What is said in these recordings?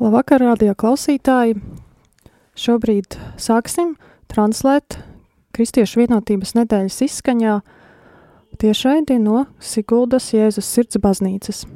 Labvakar, radio klausītāji! Šobrīd sāksim translēt Kristiešu vienotības nedēļas izskaņā tiešraidi no Siguldas Jēzus sirds baznīcas.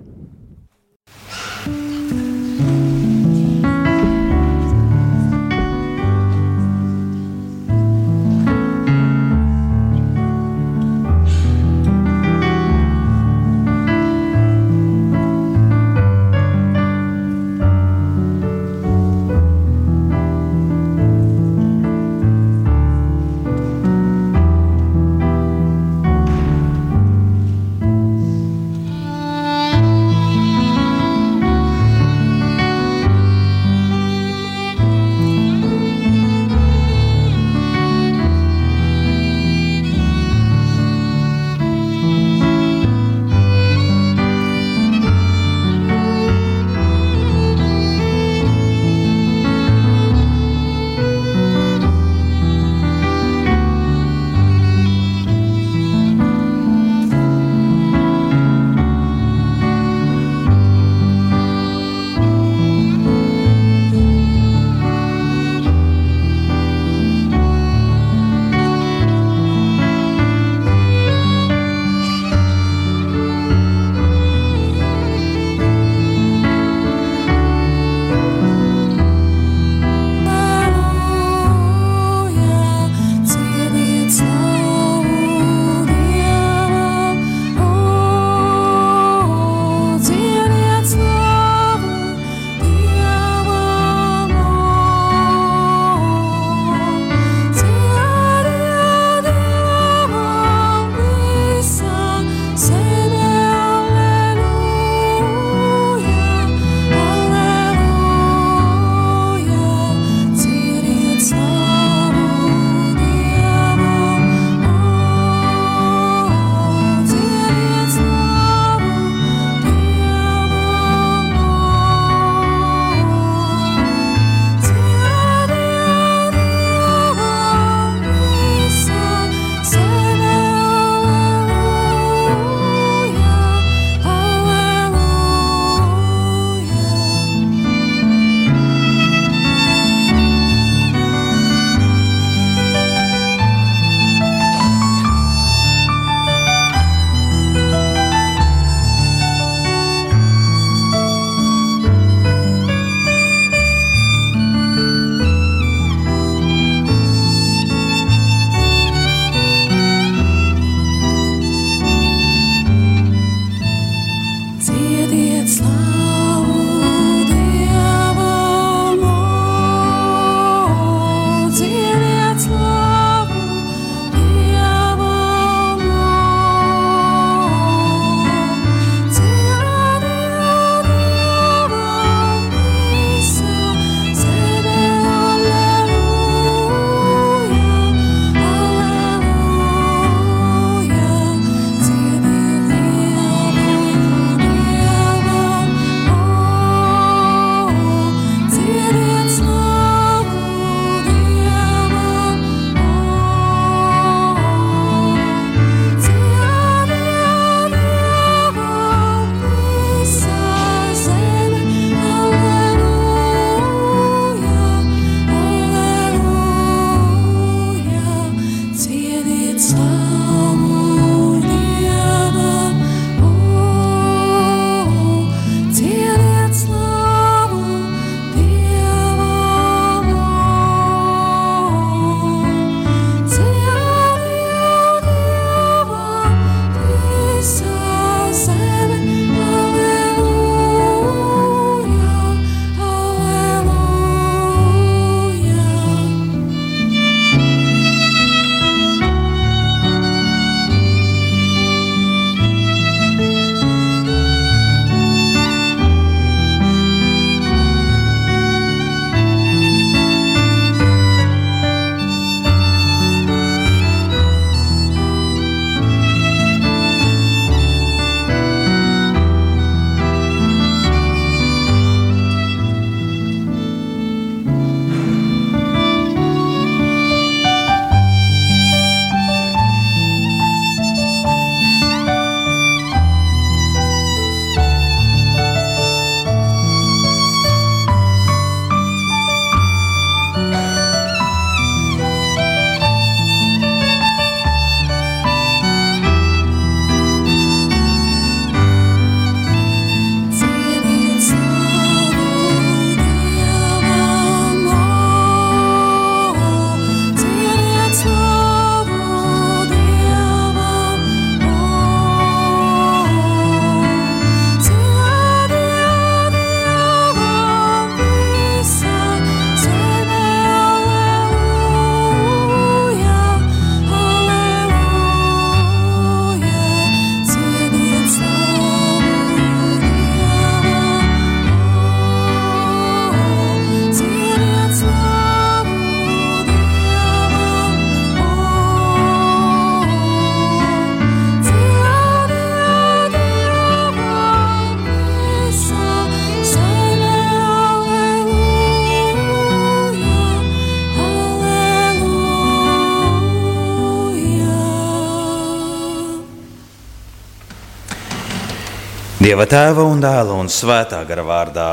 Dieva tēva un dēla un svētā gara vārdā.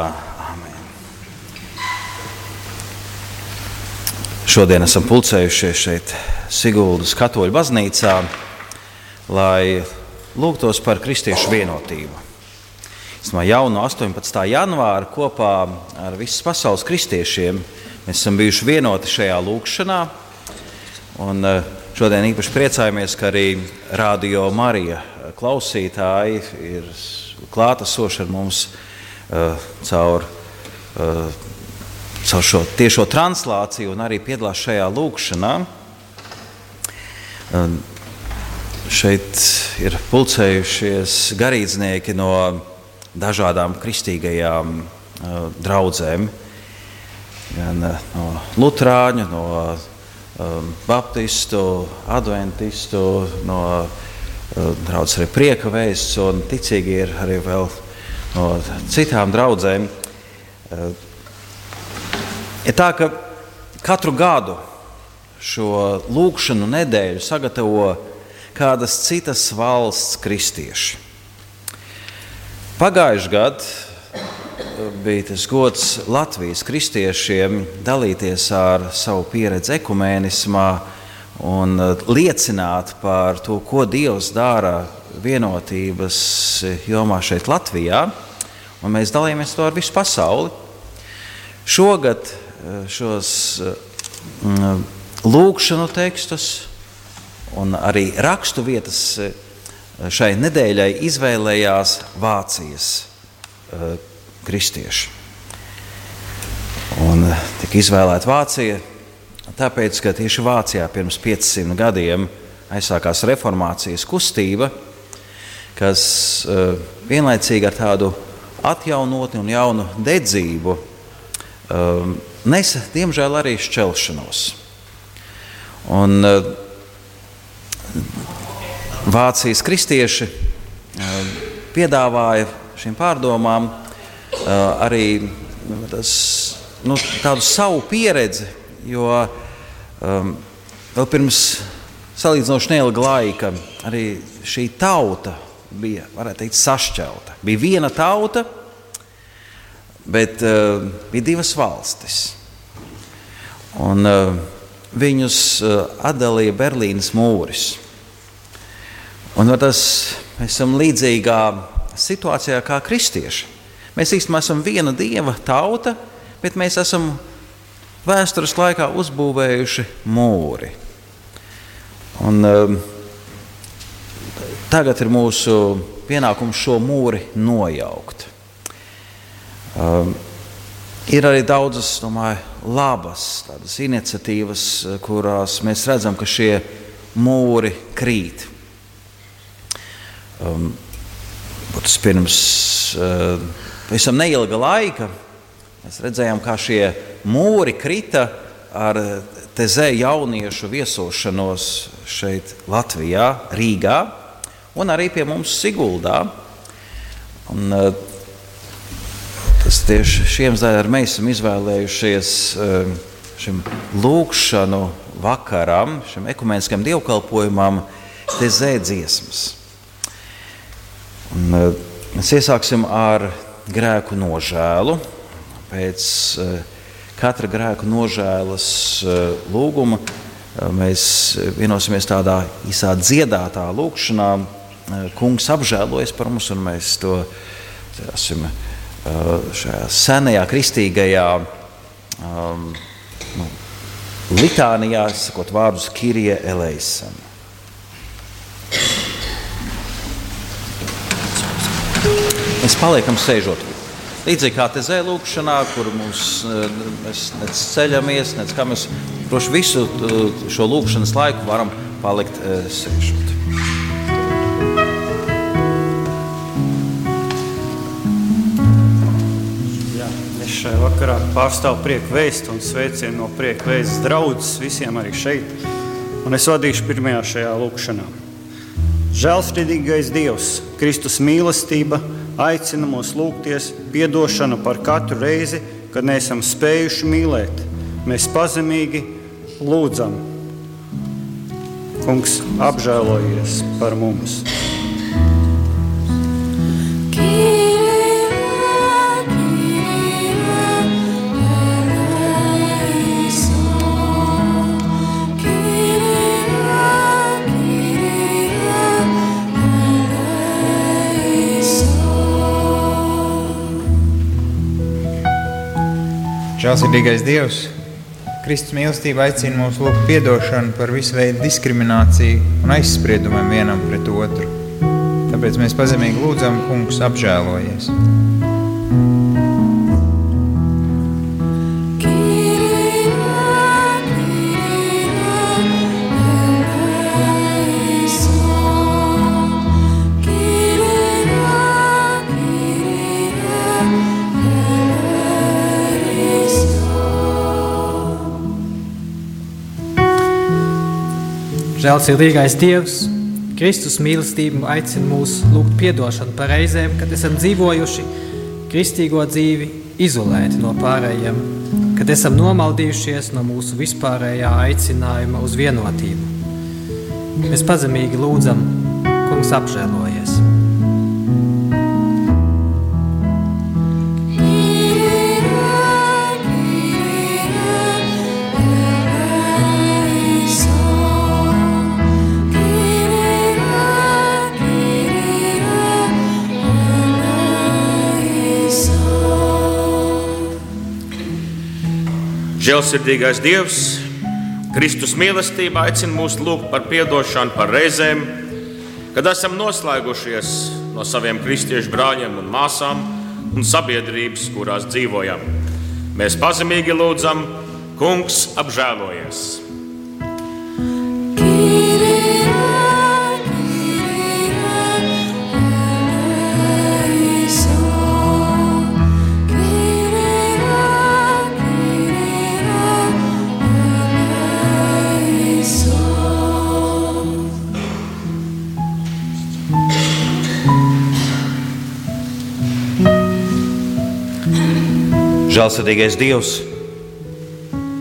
Amen. Šodien esam pulcējušies šeit Siguldas katoļu baznīcā, lai lūgtos par kristiešu vienotību. Jau no 18. janvāra kopā ar visas pasaules kristiešiem. Mēs esam bijuši vienoti šajā lūkšanā. Un eh, šodien īpaši priecājamies, ka arī Radio Marija klausītāji ir klātesoši ar mums uh, caur, uh, caur šo tiešo translāciju un arī piedalās šajā lūkšanā. Uh, šeit ir pulcējušies garīdznieki no dažādām kristīgajām draudzēm, gan no Lutāņu, no Baptistu, Adventistu, no Eh, Draudzes arī prieka vēsts, un ticīgi ir arī vēl no citām draudzēm. Eh, ir tā, ka katru gadu šo lūkšanu nedēļu sagatavo kādas citas valsts kristieši. Pagājušajā gadā eh, bija tas gods Latvijas kristiešiem dalīties ar savu pieredzi ekumēnismā, un uh, liecināt par to, ko Dievs dara vienotības jomā šeit, Latvijā. Un mēs dalījāmies to ar visu pasauli. Šogad uh, šos uh, lūkšanu tekstus un arī rakstu vietas šai nedēļai izvēlējās Vācijas kristieši. Un tika izvēlēta Vācija Tāpēc, ka tieši Vācijā pirms 500 gadiem aizsākās reformācijas kustība, kas uh, vienlaicīgi ar tādu atjaunotni un jaunu dedzību uh, nesa, diemžēl, arī šķelšanos. Un, uh, Vācijas kristieši piedāvāja šīm pārdomām arī tas, nu, tādu savu pieredzi jo um, vēl pirms salīdzinoši neilga laika arī šī tauta bija teikt, sašķelta. Bija viena tauta, bet uh, bija divas valstis. Un, uh, viņus uh, atdalīja Berlīnas mūris. Un tas, mēs esam līdzīgā situācijā kā kristieši. Mēs īstenībā esam viena dieva tauta, bet mēs esam vēstures laikā uzbūvējuši mūri. Un, um, tagad ir mūsu pienākums šo mūri nojaukt. Um, ir arī daudzas domāju, labas iniciatīvas, kurās mēs redzam, ka šie mūri krīt. Um, pirms uh, pavisam neilga laika Mēs redzējām, kā šie mūri krita ar tezē jauniešu viesošanos šeit, Latvijā, Rīgā un arī pie mums Siguldā. Un, eh, tas tieši šiem zēļiem mēs esam izvēlējušies eh, šim lūkšanu vakaram, šim ekumeniskam dievkalpojumam, tezē dziesmas. Un, eh, mēs iesāksim ar grēku nožēlu pēc eh, katra grēku nožēlas eh, lūguma eh, mēs vienosimies tādā īsā dziedātā lūkšanā. Kungs apžēlojas par mums, un mēs to esam šajā senajā kristīgajā um, nu, litānijā, sakot vārdus Kirija Eleisam. Mēs paliekam sēžot Līdzīgi kā te zēlūkšanā, kur mums eh, mēs nec ceļamies, nec kā mēs droši visu eh, šo lūkšanas laiku varam palikt eh, sēžot. Šajā vakarā pārstāvu prieku vēstu un sveicienu no prieku vēstas draudzes visiem arī šeit. Un es vadīšu pirmajā šajā lūkšanā. Žēlsirdīgais Dievs, Kristus mīlestība, aicina mūs lūgties atdošanu par katru reizi, kad neesam spējuši mīlēt. Mēs pazemīgi lūdzam, Kungs, apžēlojies par mums! Žēlsirdīgais Dievs, Kristus mīlestība aicina mūs lūgt piedošanu par visu veidu diskrimināciju un aizspriedumiem vienam pret otru. Tāpēc mēs pazemīgi lūdzam, kungs, apžēlojies. Žēlsirdīgais Dievs, Kristus mīlestība aicina mūs lūgt atdošanu par reizēm, kad esam dzīvojuši kristīgo dzīvi izolēti no pārējiem, kad esam nomaldījušies no mūsu vispārējā aicinājuma uz vienotību. Mēs pazemīgi lūdzam, Kungs, apžēlojies! Žēlsirdīgais Dievs, Kristus mīlestība aicina mūs lūgt par atdošanu par reizēm, kad esam noslēgušies no saviem kristiešu brāļiem un māsām un sabiedrības, kurās dzīvojam. Mēs pazemīgi lūdzam, Kungs, apžēlojies! Žēlsirdīgais Dievs,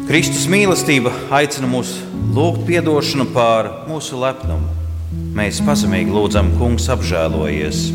Kristus mīlestība aicina mūs lūgt atdošanu pār mūsu lepnumu. Mēs pazemīgi lūdzam, Kungs, apžēlojies!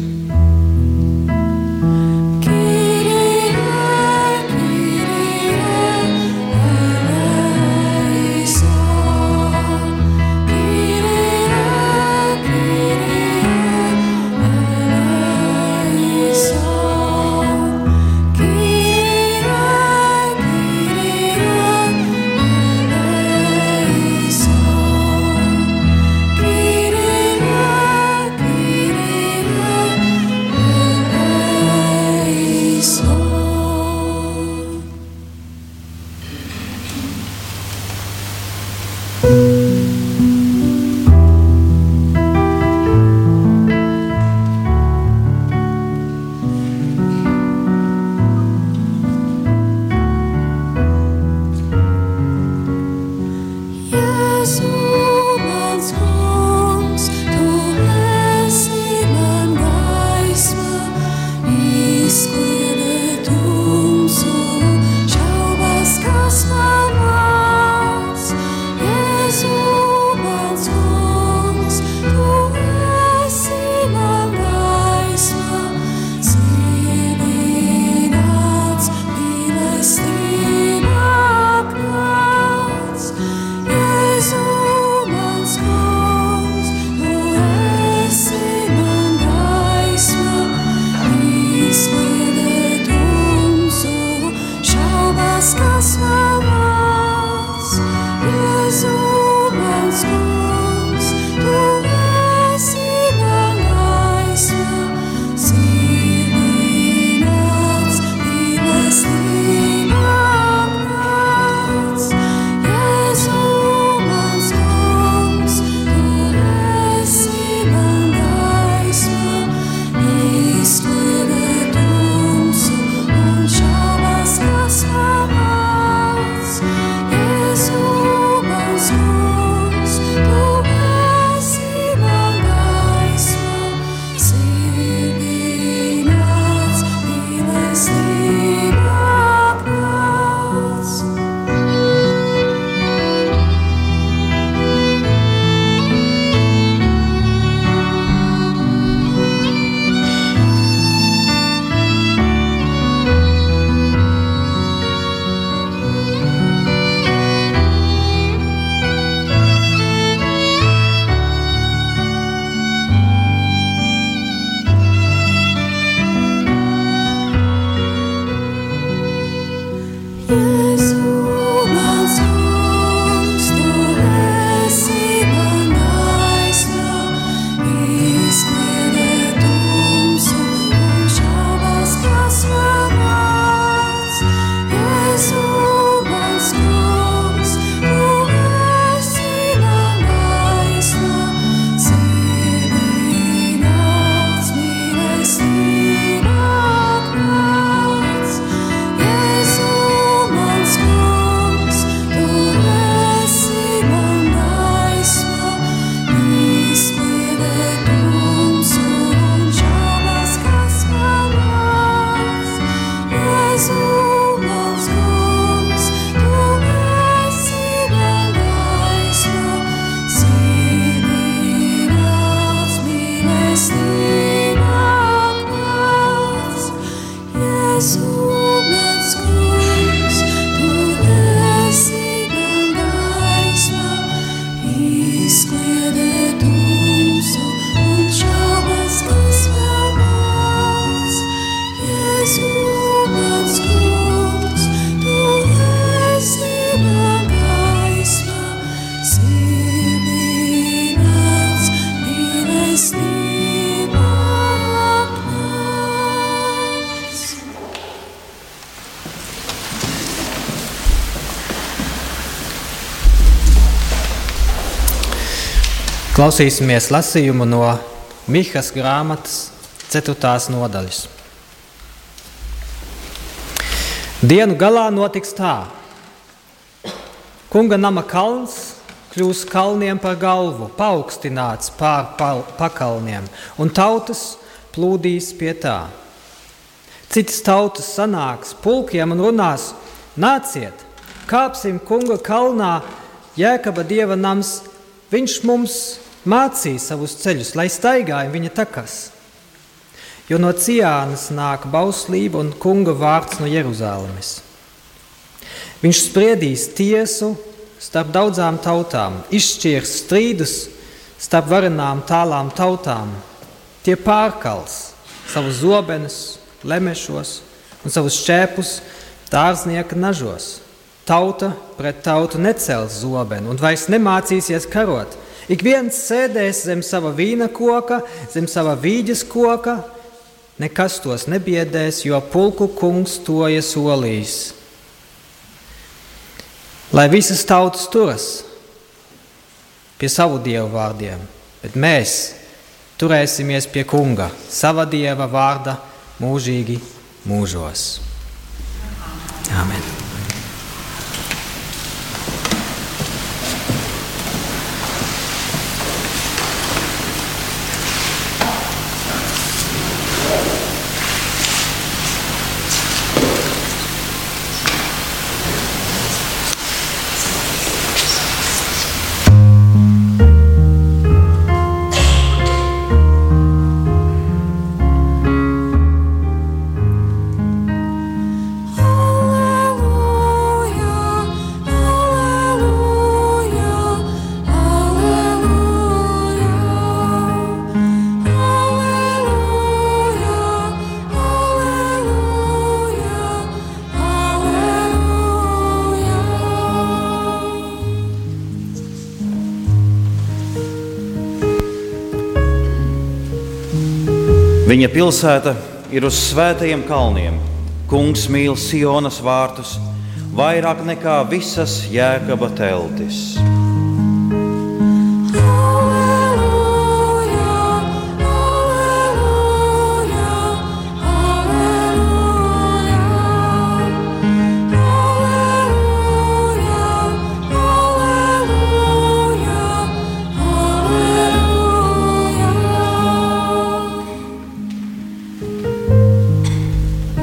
Klausīsimies lasījumu no Mihas grāmatas 4. nodaļas. Dienu galā notiks tā. Kunga nama kalns kļūs kalniem par galvu, paaugstināts pār pakalniem, un tautas plūdīs pie tā. Citas tautas sanāks pulkiem un runās: Nāciet, kāpsim kunga kalnā, Jēkaba dieva nams, viņš mums mācīja savus ceļus, lai staigājam viņa takas. Jo no Cijānas nāk bauslība un kunga vārds no Jeruzalemes. Viņš spriedīs tiesu starp daudzām tautām, izšķirs strīdus starp varenām tālām tautām. Tie pārkals savus zobenus, lemešos un savus šķēpus dārznieka nažos. Tauta pret tautu necels zobenu un vairs nemācīsies karot Ik viens sēdēs zem sava vīna koka, zem sava vīģes koka, nekas tos nebiedēs, jo pulku kungs to ir solījis. Lai visas tautas turas pie savu dievu vārdiem, bet mēs turēsimies pie kunga, sava dieva vārda mūžīgi mūžos. Amen. Pilsēta ir uz svētajiem kalniem. Kungs mīl Sionas vārtus vairāk nekā visas jēkaba teltis.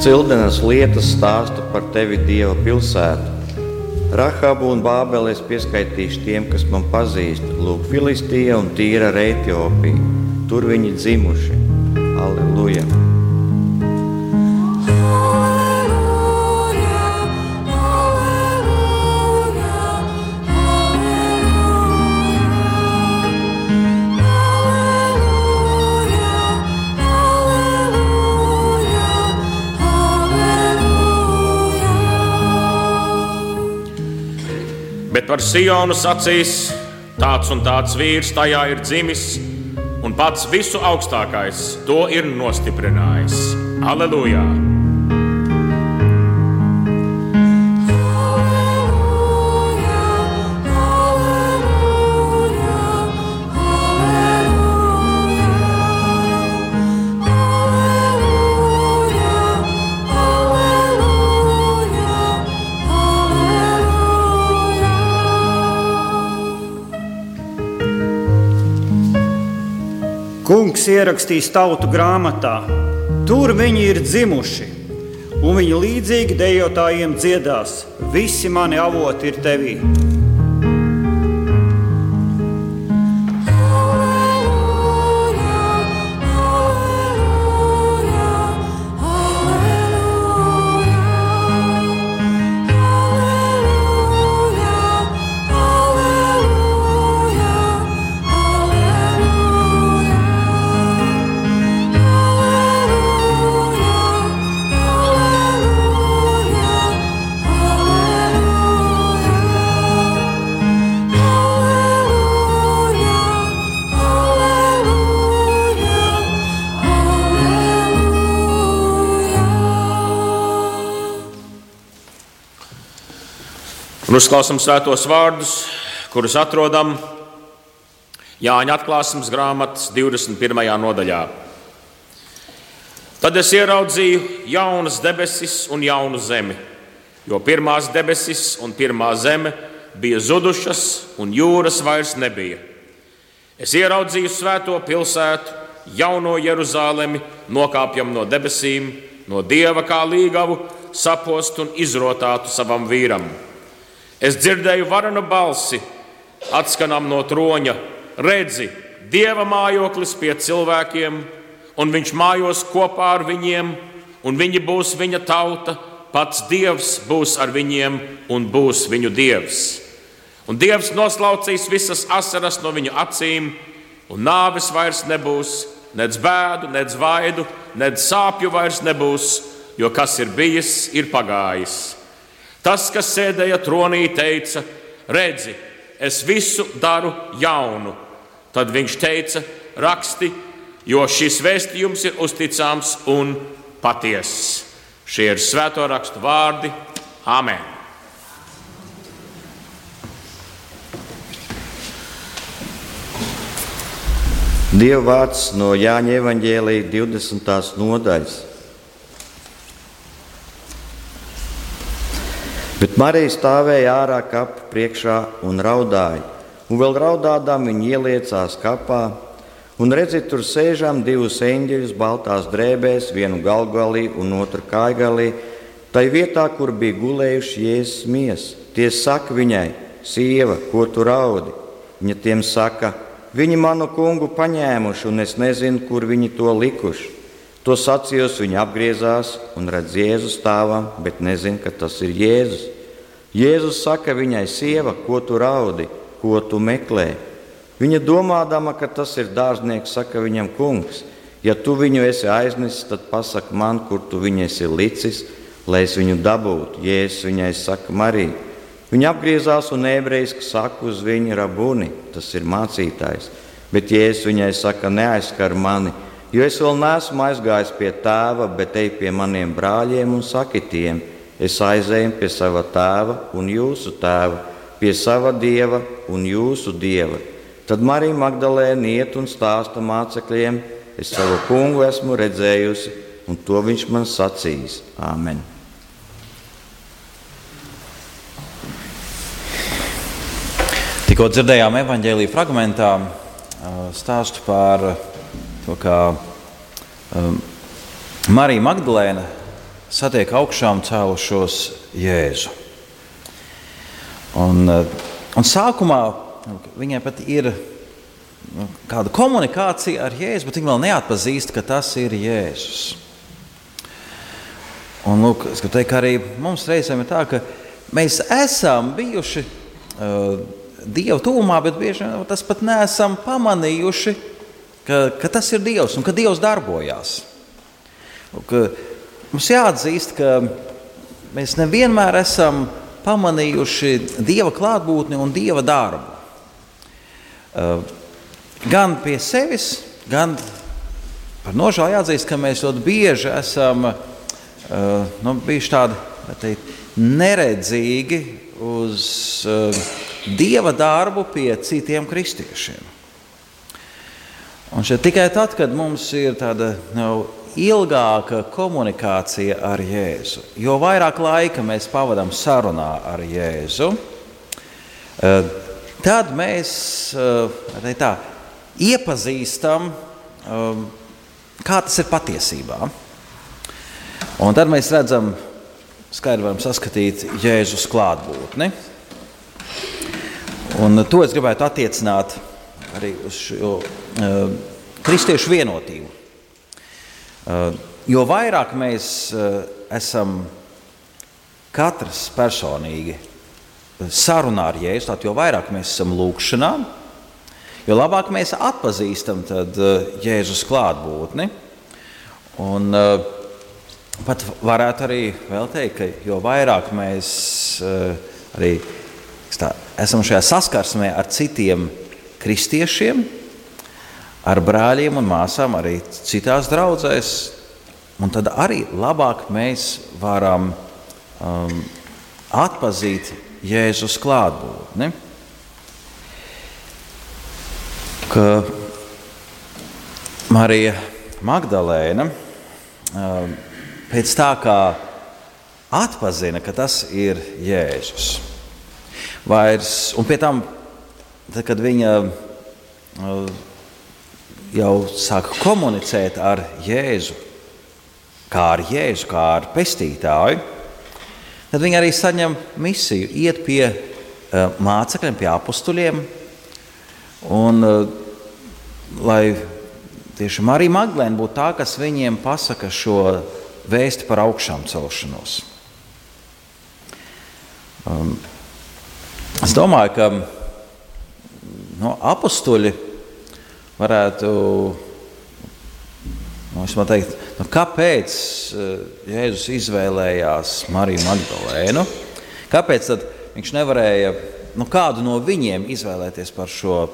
Cildenas lietas stāsta par tevi Dieva pilsētu. Rahabu un Bābeli es pieskaitīšu tiem, kas man pazīst. Lūk, Filistija un Tīra ar Etiopiju. Tur viņi dzimuši. Aleluja! Bet par Sionu sacīs, tāds un tāds vīrs tajā ir dzimis, un pats visu augstākais to ir nostiprinājis. Aleluja! Kungs ierakstīs tautu grāmatā, tur viņi ir dzimuši, un viņi līdzīgi dejotājiem dziedās: Visi mani avoti ir tevī. Un uzklausām svētos vārdus, kurus atrodam Jāņa atklāsmes grāmatas 21. nodaļā. Tad es ieraudzīju jaunas debesis un jaunu zemi, jo pirmās debesis un pirmā zeme bija zudušas, un jūras vairs nebija. Es ieraudzīju svēto pilsētu, jauno Jeruzalemi, nokāpjam no debesīm, no dieva kā līgavu, sapostu un izrotātu savam vīram. Es dzirdēju varanu balsi, atskanam no troņa, redzi, dieva mājoklis pie cilvēkiem un viņš mājos kopā ar viņiem, un viņi būs viņa tauta, pats Dievs būs ar viņiem un būs viņu Dievs. Un Dievs noslaucīs visas asaras no viņu acīm, un nāves vairs nebūs, nedz bēdu, nedz vaidu, nedz sāpju vairs nebūs, jo kas ir bijis, ir pagājis. Tas, kas sēdēja tronī, teica: Redzi, es visu daru jaunu. Tad viņš teica: Raksti, jo šis vēstījums ir uzticams un patiesis. Šie ir svēto rakstu vārdi. Āmen! Dieva vārds no Jāņa Evanģēlīja 20. nodaļas. Bet Marija stāvēja ārā kapa priekšā un raudāja, un vēl raudādām viņa ieliecās kapā Un redziet, tur sēžam divus eņģeļus baltās drēbēs, vienu galgalī un otru kājgalī, tai vietā, kur bija gulējuši jēzus miesas. Tie saka viņai, sieva, ko tu raudi? Viņa tiem saka, viņi manu kungu paņēmuši, un es nezinu, kur viņi to likuši. To sacījos, viņa apgriezās un redz Jēzu stāvam, bet nezina, ka tas ir Jēzus. Jēzus saka viņai, sieva, ko tu raudi, ko tu meklē? Viņa domādama, ka tas ir dārznieks, saka viņam, kungs, ja tu viņu esi aiznesis, tad pasaki man, kur tu viņu esi licis, lai es viņu dabūtu. Jēzus viņai saka, Marija. Viņa apgriezās un ebrejiski saka uz viņu rabuni, tas ir mācītājs. Bet Jēzus viņai saka, neaizskar mani, jo es vēl neesmu aizgājis pie tēva, bet ej pie maniem brāļiem un saki tiem, es aizēju pie sava tēva un jūsu tēva, pie sava dieva un jūsu dieva Tad Marija Magdalēna iet un stāsta mācekļiem, es savu kungu esmu redzējusi, un to viņš man sacīs. Āmen! Tikko dzirdējām evanģēlīja fragmentā stāstu par to, kā Marija Magdalēna satiek augšām cēlušos Jēzu. Un, un sākumā Nu, viņai pat ir nu, kāda komunikācija ar Jēzu, bet viņa vēl neatpazīst, ka tas ir Jēzus. Un, lūk, es gribu teikt, ka arī mums reizēm ir tā, ka mēs esam bijuši uh, Dieva tūmā, bet bieži vien tas pat neesam pamanījuši, ka, ka tas ir Dievs un ka Dievs darbojās. Lūk, mums jāatzīst, ka mēs nevienmēr esam pamanījuši Dieva klātbūtni un Dieva darbu. Eh, gan pie sevis, gan par nožēlu jāatzīst, ka mēs ļoti bieži esam eh, nu, bijuši tādi teikt, neredzīgi uz eh, dieva darbu pie citiem kristiešiem. Un šeit tikai tad, kad mums ir tāda nu, ilgāka komunikācija ar Jēzu, jo vairāk laika mēs pavadām sarunā ar Jēzu, tad mēs eh, tā, iepazīstam, eh, kā tas ir patiesībā. Un tad mēs redzam, skaidri varam saskatīt Jēzus klātbūtni. Un to es gribētu attiecināt arī uz šo uh, kristiešu vienotību. Uh, jo vairāk mēs uh, esam katrs personīgi sarunā ar Jēzu, tad jo vairāk mēs esam lūgšanā, jo labāk mēs atpazīstam tad, Jēzus klātbūtni. Un, pat varētu arī teikt, ka jo vairāk mēs arī tā, esam šajā saskarsmē ar citiem kristiešiem, ar brāļiem un māsām, arī citās draudzēs, tad arī labāk mēs varam um, atpazīt Jēzus klātbūtni. ka Marija Magdalēna pēc tā kā atpazina, ka tas ir Jēzus. Vairs, un pie tam, tad, kad viņa jau sāk komunicēt ar Jēzu, kā ar Jēzu, kā ar pestītāju, tad viņi arī saņem misiju iet pie uh, mācekļiem, pie apstuļiem. Un, uh, lai tieši Marija Maglēna būtu tā, kas viņiem pasaka šo vēsti par augšām celšanos. Um, es domāju, ka no, apstuļi varētu nu, teikt, nu, kāpēc eh, Jēzus izvēlējās Mariju Magdalēnu? Kāpēc viņš nevarēja nu, kādu no viņiem izvēlēties par šo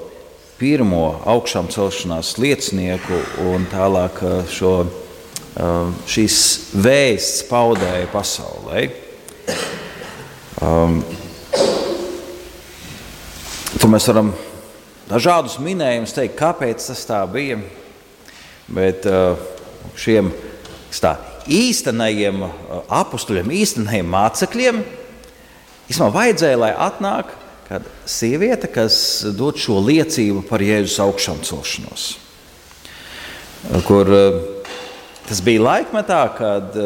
pirmo augšām celšanās liecinieku un tālāk eh, šo, eh, šīs vēsts paudēja pasaulē? Um, tur mēs varam dažādus minējumus teikt, kāpēc tas tā bija. Bet uh, šiem tā, īstenajiem uh, apstuļiem, īstenajiem mācekļiem, īstenībā vajadzēja, lai atnāk kāda sieviete, kas dod šo liecību par Jēzus augšām celšanos. Uh, kur tas bija laikmetā, kad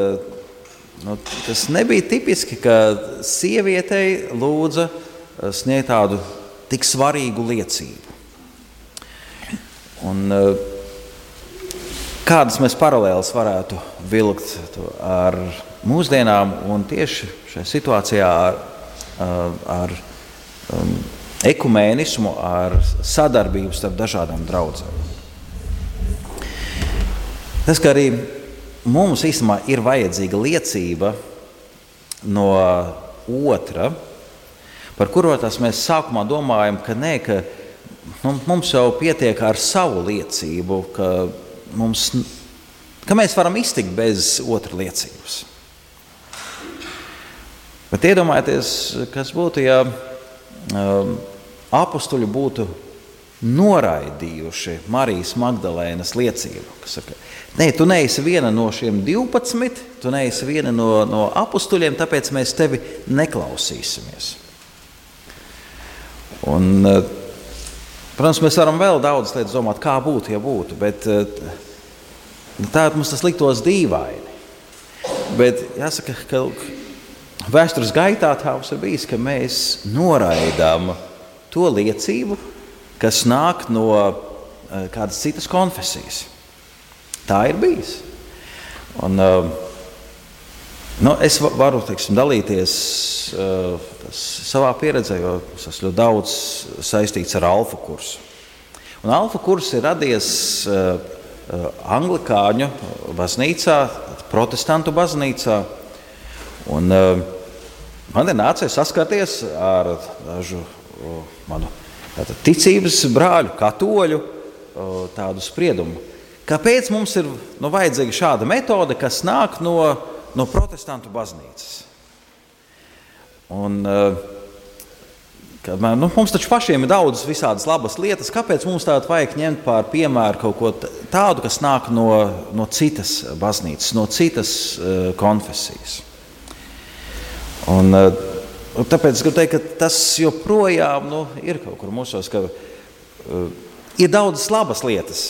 nu, tas nebija tipiski, ka sievietei lūdza sniegt tādu tik svarīgu liecību. Un, eh, kādas mēs paralēlas varētu vilkt ar mūsdienām un tieši šajā situācijā ar, eh, ar um, ekumēnismu, ar sadarbību starp dažādām draudzēm. Tas, ka arī mums īstenībā ir vajadzīga liecība no otra, par kuru mēs sākumā domājam, ka nē, ka nu, mums jau pietiek ar savu liecību, ka, mums, ka mēs varam iztikt bez otras liecības. Bet iedomājieties, kas būtu, ja um, apstuļi būtu noraidījuši Marijas Magdalēnas liecību. Saka, Nē, tu neesi viena no šiem 12, tu neesi viena no, no apstuļiem, tāpēc mēs tevi neklausīsimies. Un, uh, Protams, mēs varam vēl daudz lietas domāt, kā būtu, ja būtu, bet eh, tādā mums tas liktos dīvaini. Bet jāsaka, ka vēstures gaitā tā mums ir bijis, ka mēs noraidām to liecību, kas nāk no eh, kādas citas konfesijas. Tā ir bijis. Un, uh, Nu, es varu teiksim, dalīties uh, savā pieredzē, jo es esmu ļoti daudz saistīts ar alfa kursu. Un alfa kurs ir radies uh, uh, Anglikāņu baznīcā, protestantu baznīcā. Un, uh, man ir nācies saskarties ar dažu uh, manu tātad, ticības brāļu, katoļu uh, tādu spriedumu. Kāpēc mums ir nu, vajadzīga šāda metode, kas nāk no no protestantu baznīcas. Un, uh, Kad, nu, mums taču pašiem ir daudz visādas labas lietas. Kāpēc mums tādu vajag ņemt par piemēru kaut ko tādu, kas nāk no, no citas baznīcas, no citas uh, konfesijas? Un, uh, tāpēc es gribu teikt, ka tas joprojām nu, ir kaut kur mūsos, ka uh, ir daudzas labas lietas,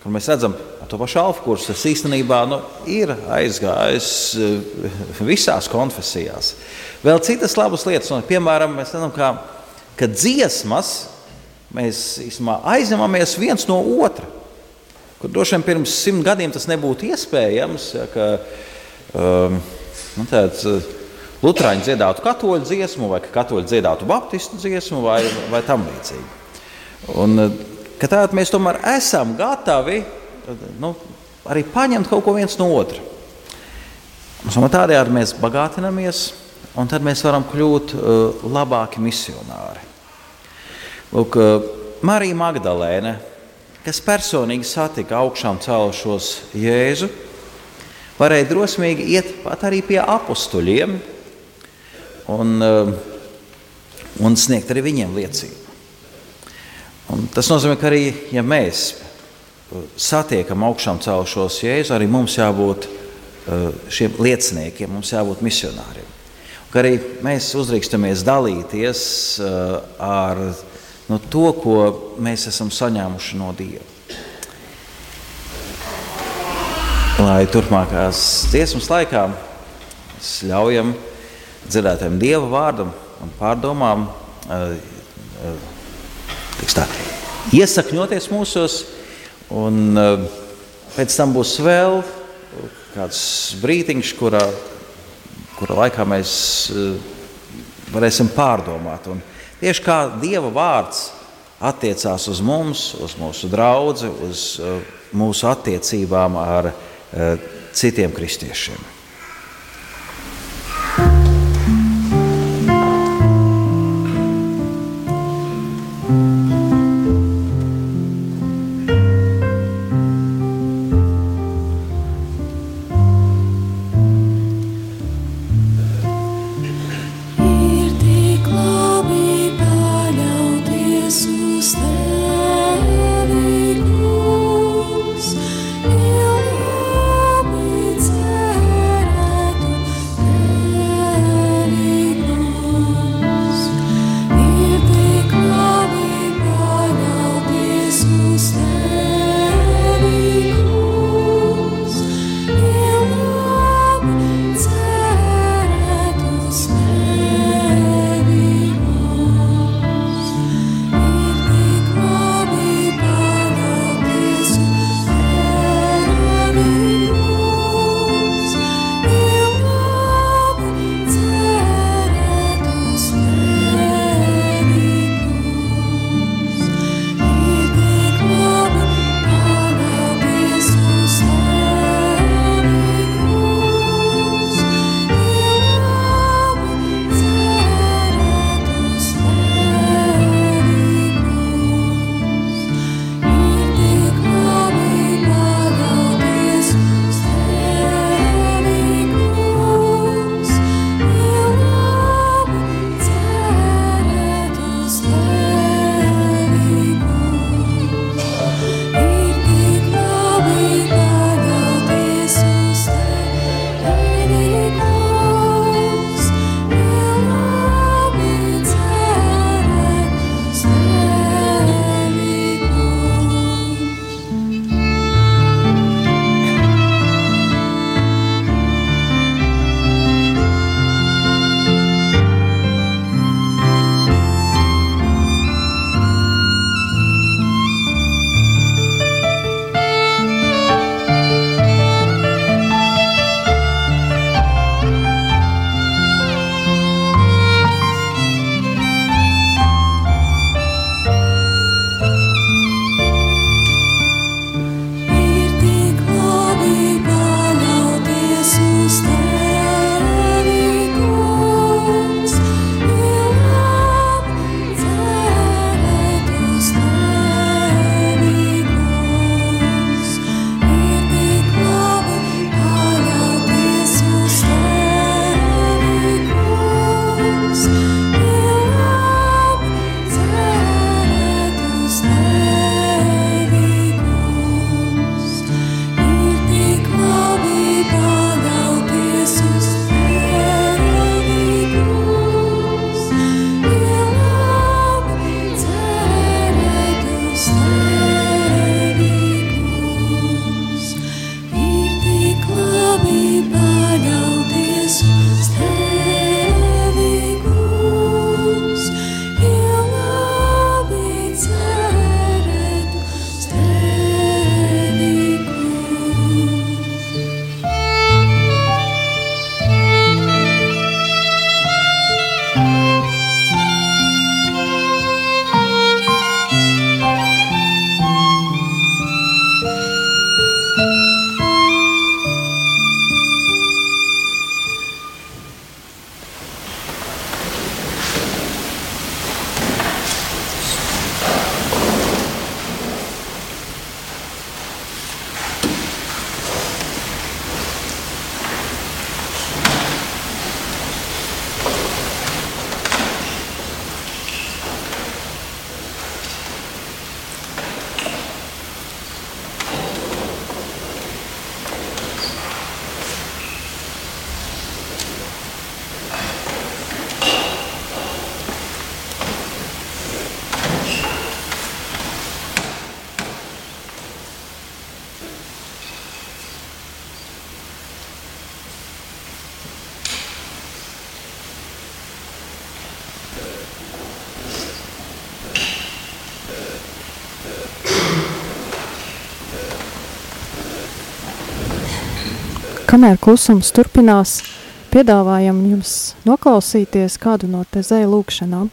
kur mēs redzam, ka to pašu alfa kursu tas īstenībā nu, ir aizgājis eh, visās konfesijās. Vēl citas labas lietas, un, piemēram, mēs redzam, ka, ka dziesmas mēs īstenībā aizņemamies viens no otra. Kur droši vien pirms simt gadiem tas nebūtu iespējams, ja, ka um, nu, tāds, eh, Lutāņi dziedātu katoļu dziesmu, vai ka katoļi dziedātu baptistu dziesmu, vai, vai tam līdzīgi. Un, eh, tādā mēs tomēr esam gatavi nu, arī paņemt kaut ko viens no otra. Tādējādi mēs bagātinamies, un tad mēs varam kļūt uh, labāki misionāri. Lūk, uh, Marija Magdalēne, kas personīgi satika augšām celšos Jēzu, varēja drosmīgi iet pat arī pie apstuļiem un, uh, un sniegt arī viņiem liecību. Un tas nozīmē, ka arī ja mēs satiekam augšām celšos Jēzu, arī mums jābūt šiem lieciniekiem, mums jābūt misionāriem. Un arī mēs uzdrīkstamies dalīties ar no to, ko mēs esam saņēmuši no Dieva. Lai turpmākās dziesmas laikā mēs ļaujam dzirdētājiem Dieva vārdam un pārdomām tā, iesakņoties mūsos, un pēc tam būs vēl kāds brīdiņš, kurā, kurā laikā mēs varēsim pārdomāt. Un tieši kā Dieva vārds attiecās uz mums, uz mūsu draugu, uz mūsu attiecībām ar citiem kristiešiem. Kamēr klusums turpinās, piedāvājam jums noklausīties kādu no tezēju lūkšanām.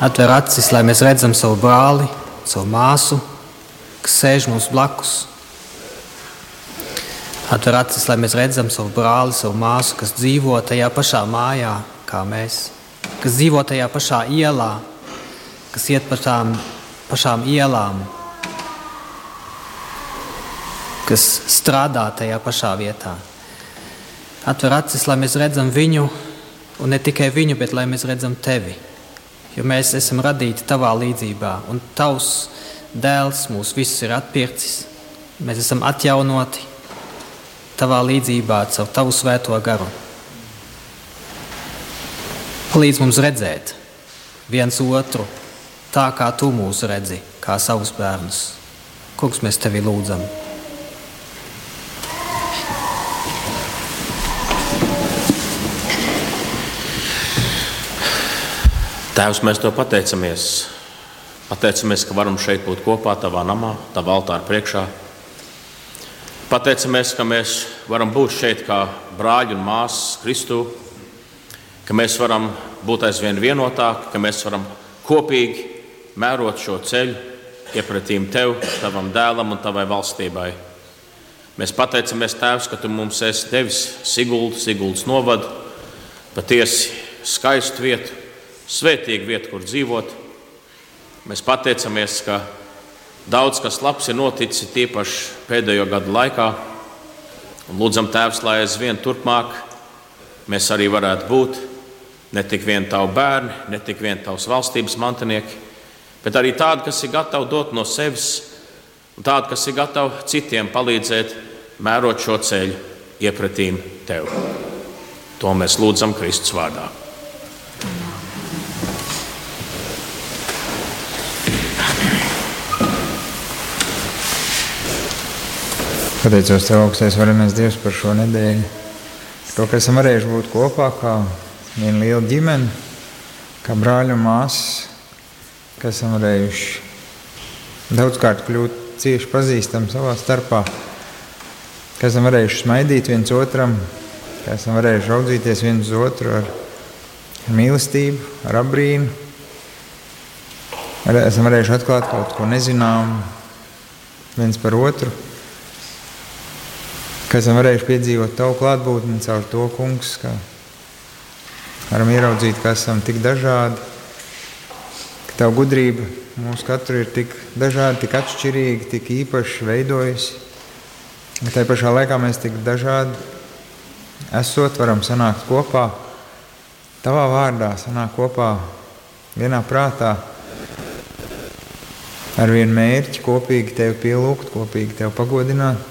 Atver acis, lai mēs redzam savu brāli, savu māsu, kas sēž mums blakus. Atver acis, lai mēs redzam savu brāli, savu māsu, kas dzīvo tajā pašā mājā kā mēs, kas dzīvo tajā pašā ielā, kas iet pa tām pašām ielām, kas strādā tajā pašā vietā. Atver acis, lai mēs redzam viņu, un ne tikai viņu, bet lai mēs redzam tevi jo mēs esam radīti tavā līdzībā, un tavs dēls mūs visus ir atpircis. Mēs esam atjaunoti tavā līdzībā caur tavu svēto garu. Palīdz mums redzēt viens otru tā, kā tu mūs redzi, kā savus bērnus. Kungs, mēs tevi lūdzam! Tēvs, mēs tev pateicamies. Pateicamies, ka varam šeit būt kopā, tavā namā, tavā altāra priekšā. Pateicamies, ka mēs varam būt šeit kā brāļi un māsas Kristū, ka mēs varam būt aizvien vienotāki, ka mēs varam kopīgi mērot šo ceļu iepratīm tev, tavam dēlam un tavai valstībai. Mēs pateicamies, Tēvs, ka tu mums esi devis Siguldu, Siguldas novadu, patiesi skaistu vietu, svētīga vieta, kur dzīvot. Mēs pateicamies, ka daudz kas labs ir noticis tiepaši pēdējo gadu laikā. Un lūdzam, Tēvs, lai aizvien turpmāk mēs arī varētu būt ne tik vien tavu bērni, ne tik vien tavs valstības mantinieki, bet arī tādi, kas ir gatavi dot no sevis, un tādi, kas ir gatavi citiem palīdzēt, mērot šo ceļu iepratīm tev. To mēs lūdzam Kristus vārdā. Pateicos Tev, augstais varenais Dievs, par šo nedēļu. To, ka esam varējuši būt kopā kā viena liela ģimene, kā brāļi un māsas. ka esam varējuši daudzkārt kļūt cieši pazīstami savā starpā, ka esam varējuši smaidīt viens otram, ka esam varējuši raudzīties viens uz otru ar mīlestību, ar abrīnu. Esam varējuši atklāt kaut ko nezinām viens par otru ka esam varējuši piedzīvot tavu klātbūtni caur to kungs, ka varam ieraudzīt, ka esam tik dažādi, ka tavu gudrība mūsu katru ir tik dažādi, tik atšķirīgi, tik īpaši veidojusi. Ka tajā pašā laikā mēs tik dažādi esot, varam sanākt kopā, tavā vārdā, sanākt kopā vienā prātā ar vienu mērķi, kopīgi tevi pielūgt, kopīgi tevi pagodināt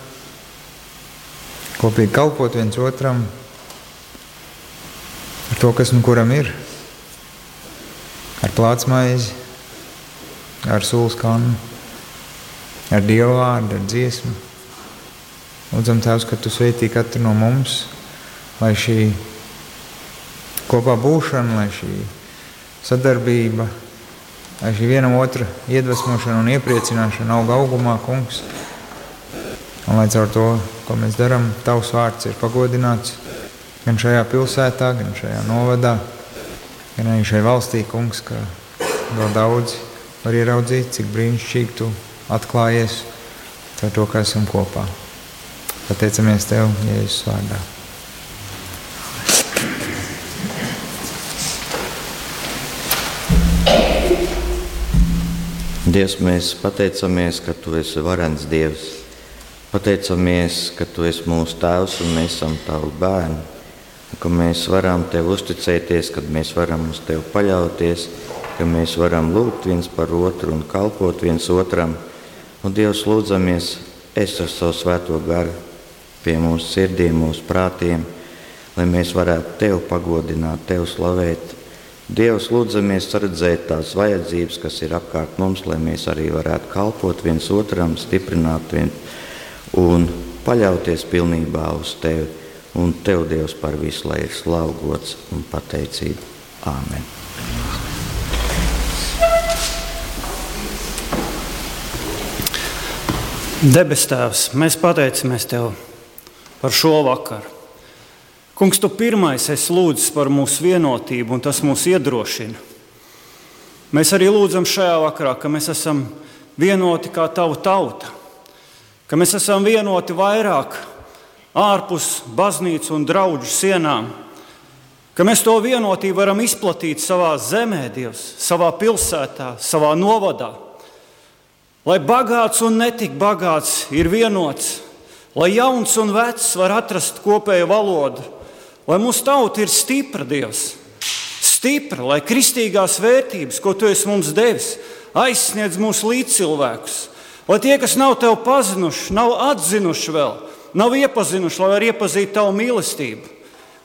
kopīgi kalpot viens otram ar to, kas nu kuram ir. Ar plātsmaizi, ar sūkļu skanu, ar dievu vārdu, ar dziesmu. Lūdzam, Tēvs, ka Tu sveitī katru no mums, lai šī kopā būšana, lai šī sadarbība, lai šī vienam otra iedvesmošana un iepriecināšana auga augumā, kungs. Un lai caur to, ko mēs darām, tavs vārds ir pagodināts gan šajā pilsētā, gan šajā novadā, gan arī šajā valstī, kungs, ka vēl daudz var ieraudzīt, cik brīnišķīgi tu atklājies ar to, ka esam kopā. Pateicamies Tev, Jēzus vārdā. Dievs, mēs pateicamies, ka Tu esi varens Dievs. Pateicamies, ka Tu esi mūsu Tēvs un mēs esam Tavi bērni. Ka mēs varam Tev uzticēties, kad mēs varam uz Tevi paļauties, ka mēs varam lūgt viens par otru un kalpot viens otram. Un Dievs lūdzamies, es ar savu svēto garu pie mūsu sirdīm, mūsu prātiem, lai mēs varētu Tevi pagodināt, Tevi slavēt. Dievs lūdzamies redzēt tās vajadzības, kas ir apkārt mums, lai mēs arī varētu kalpot viens otram, stiprināt viens otru un paļauties pilnībā uz Tevi. Un Tev, Dievs, par visu, lai ir slaugots un pateicība. Āmen! Debes Tēvs, mēs pateicamies Tev par šo vakaru. Kungs, Tu pirmais esi lūdzis par mūsu vienotību, un tas mūs iedrošina. Mēs arī lūdzam šajā vakarā, ka mēs esam vienoti kā Tava tauta ka mēs esam vienoti vairāk ārpus baznīcas un draugu sienām, ka mēs to vienotību varam izplatīt savā zemē, Dievs, savā pilsētā, savā novadā. Lai bagāts un netik bagāts ir vienots, lai jauns un vecs var atrast kopēju valodu, lai mūsu tauta ir stipra, Dievs, stipra, lai kristīgās vērtības, ko Tu esi mums devis, aizsniedz mūsu līdzcilvēkus Lai tie, kas nav tevi pazinuši, nav atzinuši vēl, nav iepazinuši, lai varētu iepazīt tavu mīlestību.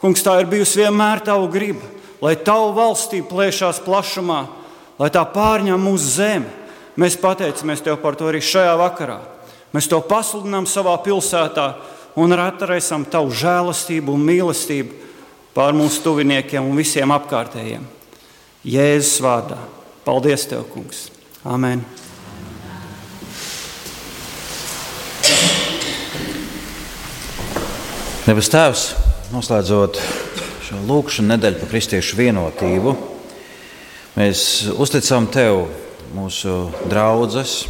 Kungs, tā ir bijusi vienmēr tava griba, lai tavu valstība plēšās plašumā, lai tā pārņem mūsu zemi. Mēs pateicamies Tev par to arī šajā vakarā. Mēs to pasludinām savā pilsētā un atcerēsim Tavu žēlastību un mīlestību pār mūsu tuviniekiem un visiem apkārtējiem. Jēzus vārdā. Paldies, Tev, Kungs! Amen! Debes Tēvs, noslēdzot šo lūkšanu nedēļu par kristiešu vienotību, mēs uzticam Tev mūsu draugus,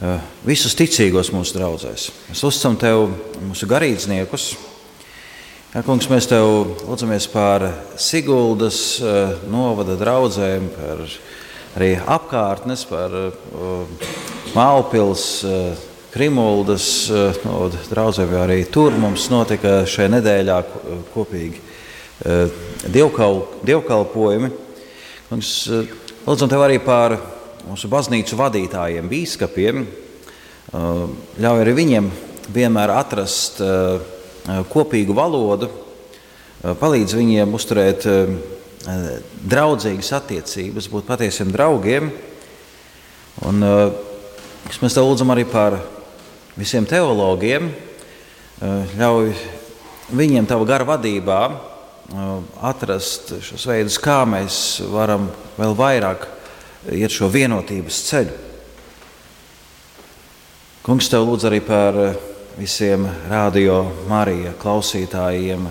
eh, visus ticīgos mūsu draugos. Mēs uzticam Tev mūsu garīdzniekus. Jā, kungs, mēs Tev lūdzamies par Siguldas eh, novada draugiem, par arī apkārtnes, par uh, Mālpils. Krimuldas eh, no, draugiem arī tur mums notika šajā nedēļā kopīgi eh, dievkal, dievkalpojumi. Eh, lūdzam tev arī par mūsu baznīcu vadītājiem, bīskapiem. Ļauj arī viņiem vienmēr atrast kopīgu valodu, palīdz viņiem uzturēt draudzīgas attiecības, būt patiesiem draugiem. Un, mēs te lūdzam arī par visiem teologiem, eh, ļauj viņiem tava gara vadībā eh, atrast šos veidus, kā mēs varam vēl vairāk iet šo vienotības ceļu. Kungs, tev lūdz arī par eh, visiem radio Marija klausītājiem,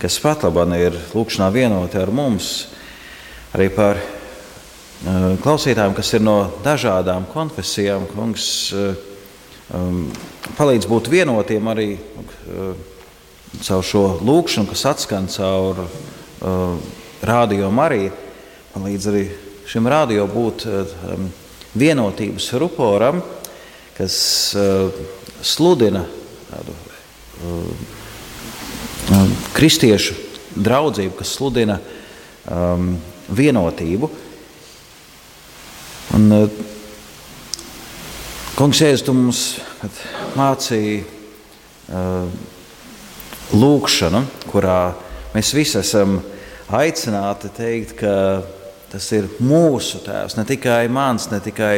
kas pat labāk ir lūkšanā vienoti ar mums, arī par klausītājiem, kas ir no dažādām konfesijām. Kungs palīdz būt vienotiem arī uh, caur šo lūkšanu, kas atskan caur uh, radio Mariju. Palīdz arī šim radio būt um, vienotības ruporam, kas uh, sludina tādu uh, um, kristiešu draudzību, kas sludina um, vienotību. Un, uh, Kungs, Jēzus, tu mums mācīji uh, lūkšanu, kurā mēs visi esam aicināti teikt, ka tas ir mūsu tēvs, ne tikai mans, ne tikai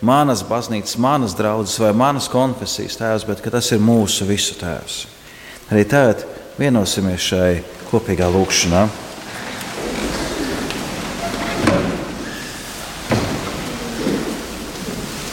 manas baznīcas, manas draudzes vai manas konfesijas tēvs, bet tas ir mūsu visu tēvs. Arī tagad vienosimies šai kopīgā lūkšanā.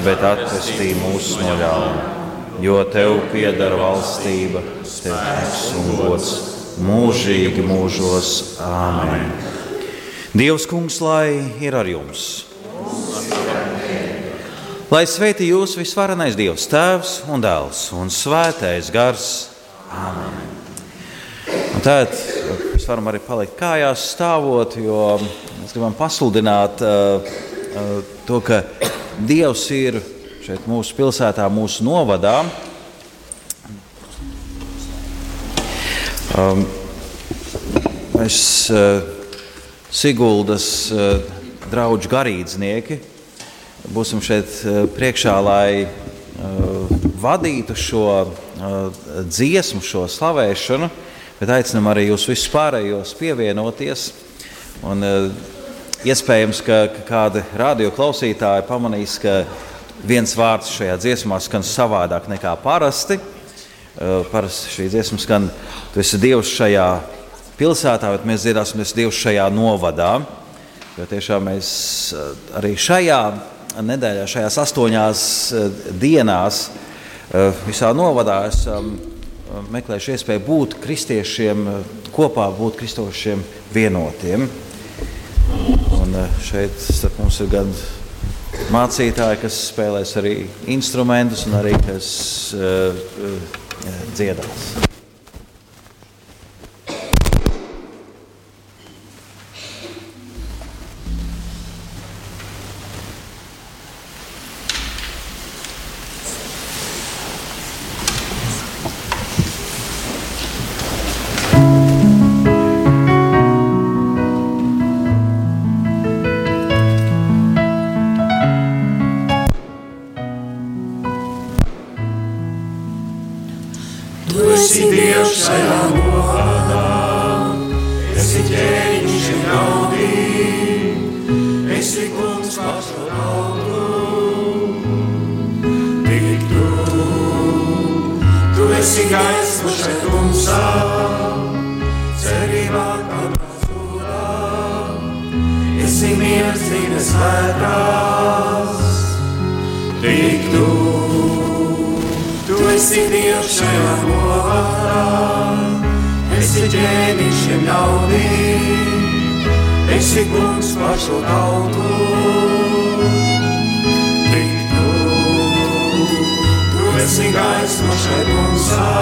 bet atvestī mūs no ļauna. Jo tev pieder valstība, spēks un gods mūžīgi mūžos. Āmen! Dievs, kungs, lai ir ar jums! Lai sveitī jūs visvarenais Dievs, Tēvs un Dēls un Svētais Gars. Āmen! Tad mēs varam arī palikt kājās stāvot, jo mēs gribam pasludināt uh, uh, to, ka Dievs ir šeit mūsu pilsētā, mūsu novadā. Um, mēs, uh, Siguldas uh, draugu garīdznieki, būsim šeit uh, priekšā, lai uh, vadītu šo uh, dziesmu, šo slavēšanu, bet aicinam arī jūs visus pārējos pievienoties. Un, uh, Iespējams, ka, ka kādi radioklausītāji pamanīs, ka viens vārds šajā dziesmā skan savādāk nekā parasti. Uh, parasti šī dziesma skan, tu esi Dievs šajā pilsētā, bet mēs dziedāsim, tu esi Dievs šajā novadā. Jo tiešām mēs uh, arī šajā nedēļā, šajās astoņās uh, dienās visā novadā esam meklējuši iespēju būt kristiešiem kopā, būt kristošiem vienotiem. Un eh, šeit starp mums ir gan mācītāji, kas spēlēs arī instrumentus, un arī kas uh, uh, dziedās. zīmes vētrās, tik tu, tu esi Dievs šajā govārā, esi ķēniņš šiem ļaudīm, esi kungs par šo tautu. Tik tu, tu esi gaisma šai tumsā,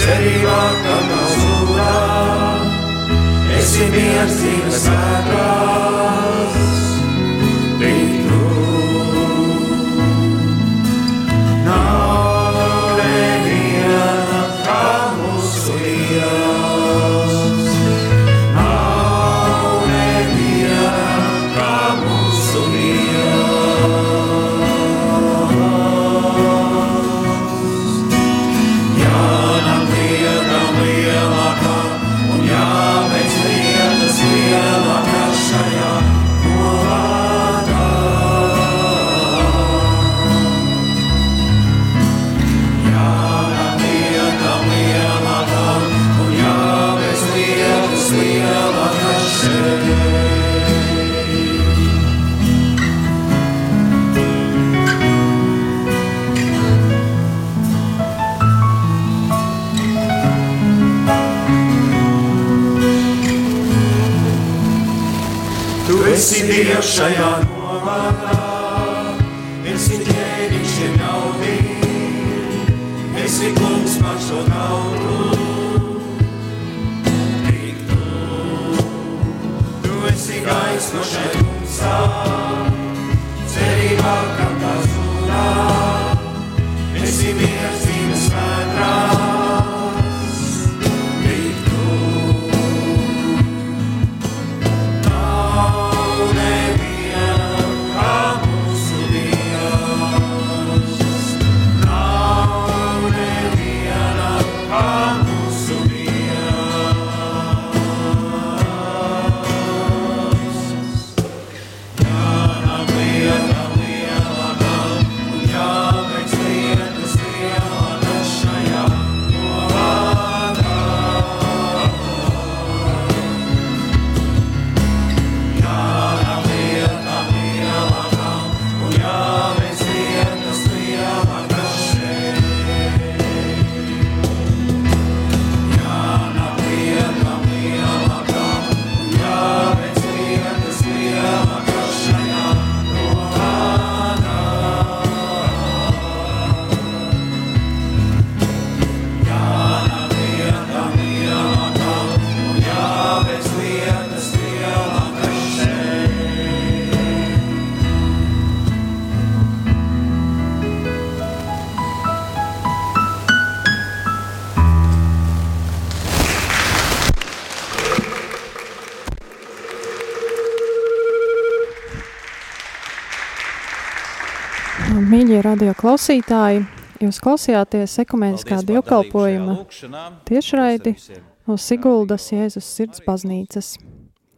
cerībā, ka nav zudās. esse mês de sagrado. Dievs šajā novārā, esi ķēniņš šiem ļaudīm, esi kungs par šo tautu. Tik tu, tu esi gaisma šai tumsā, cerībā, kam tā zūrā, esi miers radio klausītāji, jūs klausījāties ekumeniskā dievkalpojuma tiešraidi no Siguldas Jēzus sirds baznīcas.